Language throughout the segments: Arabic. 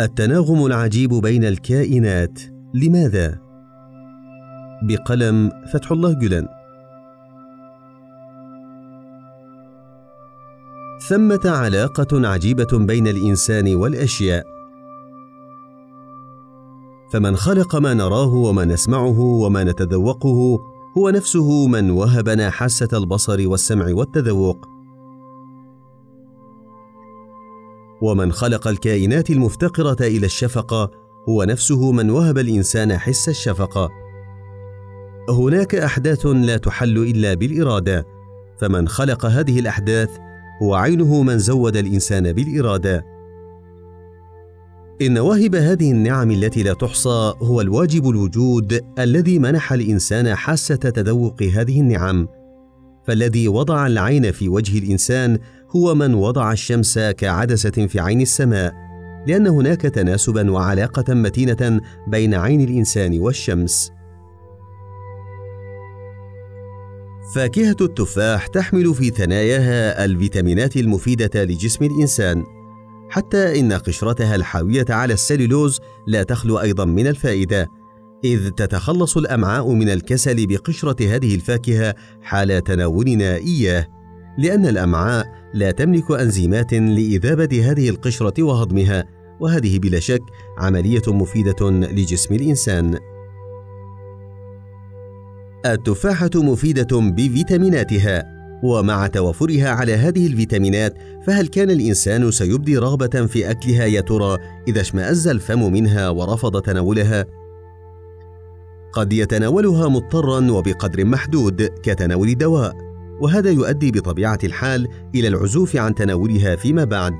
التناغم العجيب بين الكائنات. لماذا؟ بقلم فتح الله جلن ثمة علاقة عجيبة بين الإنسان والأشياء. فمن خلق ما نراه وما نسمعه وما نتذوقه هو نفسه من وهبنا حاسة البصر والسمع والتذوق. ومن خلق الكائنات المفتقرة إلى الشفقه هو نفسه من وهب الإنسان حس الشفقه هناك أحداث لا تحل إلا بالإرادة فمن خلق هذه الأحداث هو عينه من زود الإنسان بالإرادة. إن واهب هذه النعم التي لا تحصى هو الواجب الوجود الذي منح الإنسان حاسة تذوق هذه النعم. فالذي وضع العين في وجه الإنسان هو من وضع الشمس كعدسة في عين السماء لأن هناك تناسبا وعلاقة متينة بين عين الإنسان والشمس. فاكهة التفاح تحمل في ثناياها الفيتامينات المفيدة لجسم الإنسان حتى إن قشرتها الحاوية على السليلوز لا تخلو أيضا من الفائدة إذ تتخلص الأمعاء من الكسل بقشرة هذه الفاكهة حال تناولنا إياه. لأن الأمعاء لا تملك أنزيمات لإذابة هذه القشرة وهضمها وهذه بلا شك عملية مفيدة لجسم الإنسان. التفاحة مفيدة بفيتاميناتها ومع توافرها على هذه الفيتامينات فهل كان الإنسان سيبدي رغبة في أكلها يا ترى إذا اشمأز الفم منها ورفض تناولها؟ قد يتناولها مضطرا وبقدر محدود كتناول الدواء. وهذا يؤدي بطبيعة الحال إلى العزوف عن تناولها فيما بعد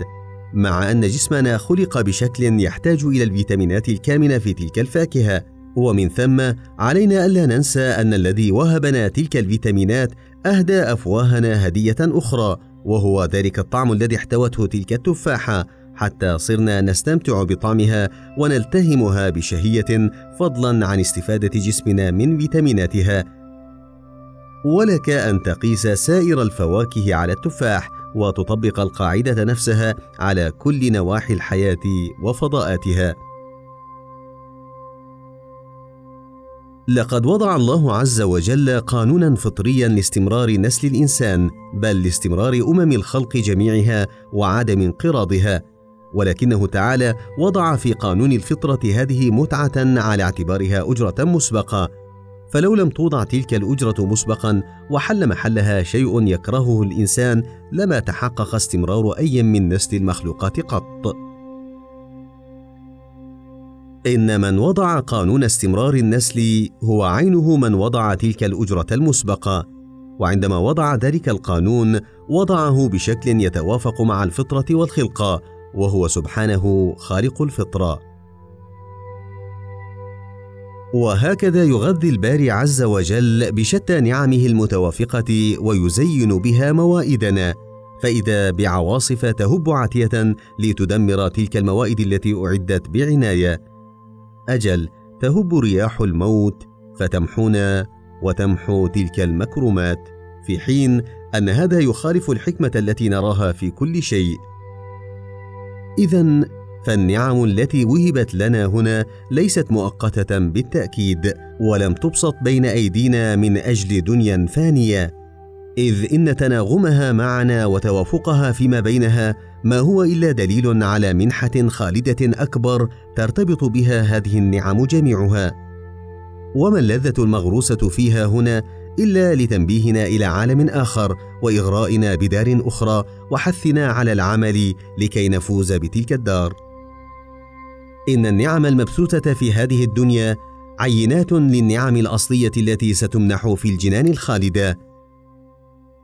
مع أن جسمنا خلق بشكل يحتاج إلى الفيتامينات الكامنة في تلك الفاكهة. ومن ثم علينا ألا ننسى أن الذي وهبنا تلك الفيتامينات أهدى أفواهنا هدية أخرى وهو ذلك الطعم الذي احتوته تلك التفاحة. حتى صرنا نستمتع بطعمها ونلتهمها بشهية فضلا عن استفادة جسمنا من فيتاميناتها. ولك أن تقيس سائر الفواكه على التفاح وتطبق القاعدة نفسها على كل نواحي الحياة وفضاءاتها. لقد وضع الله عز وجل قانونا فطريا لاستمرار نسل الإنسان بل لاستمرار أمم الخلق جميعها وعدم انقراضها. ولكنه تعالى وضع في قانون الفطرة هذه متعة على اعتبارها أجرة مسبقة. فلو لم توضع تلك الأجرة مسبقا وحل محلها شيء يكرهه الإنسان لما تحقق استمرار أي من نسل المخلوقات قط. إن من وضع قانون استمرار النسل هو عينه من وضع تلك الأجرة المسبقة وعندما وضع ذلك القانون وضعه بشكل يتوافق مع الفطرة والخلقة وهو سبحانه خالق الفطرة. وهكذا يغذي الباري عز وجل بشتى نعمه المتوافقة ويزين بها موائدنا. فإذا بعواصف تهب عاتية لتدمر تلك الموائد التي أعدت بعناية. أجل تهب رياح الموت فتمحونا وتمحو تلك المكرمات في حين أن هذا يخالف الحكمة التي نراها في كل شيء. اذا فالنعم التي وهبت لنا هنا ليست مؤقتة بالتأكيد ولم تبسط بين أيدينا من أجل دنيا فانية. إذ إن تناغمها معنا وتوافقها فيما بينها ما هو إلا دليل على منحة خالدة أكبر ترتبط بها هذه النعم جميعها. وما اللذة المغروسة فيها هنا إلا لتنبيهنا إلى عالم آخر وإغرائنا بدار أخرى وحثنا على العمل لكي نفوز بتلك الدار. إن النعم المبثوثة في هذه الدنيا عينات للنعم الأصلية التي ستمنح في الجنان الخالدة.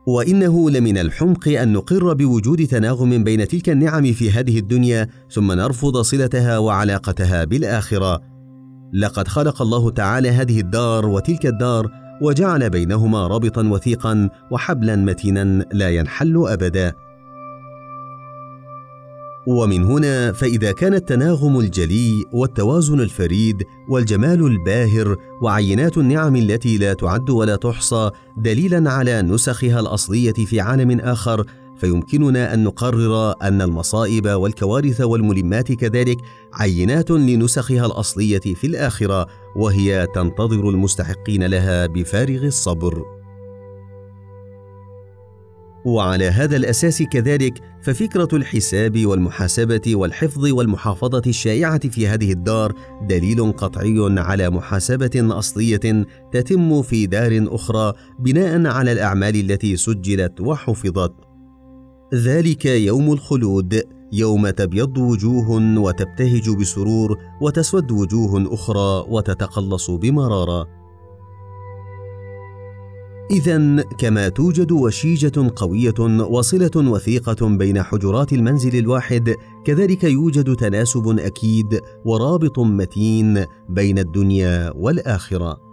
وإنه لمن الحمق أن نقر بوجود تناغم بين تلك النعم في هذه الدنيا ثم نرفض صلتها وعلاقتها بالآخرة. لقد خلق الله تعالى هذه الدار وتلك الدار وجعل بينهما رابطا وثيقا وحبلا متينا لا ينحل أبدا. ومن هنا فإذا كان التناغم الجلي والتوازن الفريد والجمال الباهر وعينات النعم التي لا تعد ولا تحصى دليلا على نسخها الأصلية في عالم آخر فيمكننا أن نقرر أن المصائب والكوارث والملمات كذلك عينات لنسخها الأصلية في الآخرة وهي تنتظر المستحقين لها بفارغ الصبر. وعلى هذا الأساس كذلك ففكرة الحساب والمحاسبة والحفظ والمحافظة الشائعة في هذه الدار دليل قطعي على محاسبة أصلية تتم في دار أخرى بناء على الأعمال التي سجلت وحفظت. ذلك يوم الخلود يوم تبيض وجوه وتبتهج بسرور وتسود وجوه أخرى وتتقلص بمرارة. إذا كما توجد وشيجة قوية وصلة وثيقة بين حجرات المنزل الواحد، كذلك يوجد تناسب أكيد ورابط متين بين الدنيا والآخرة.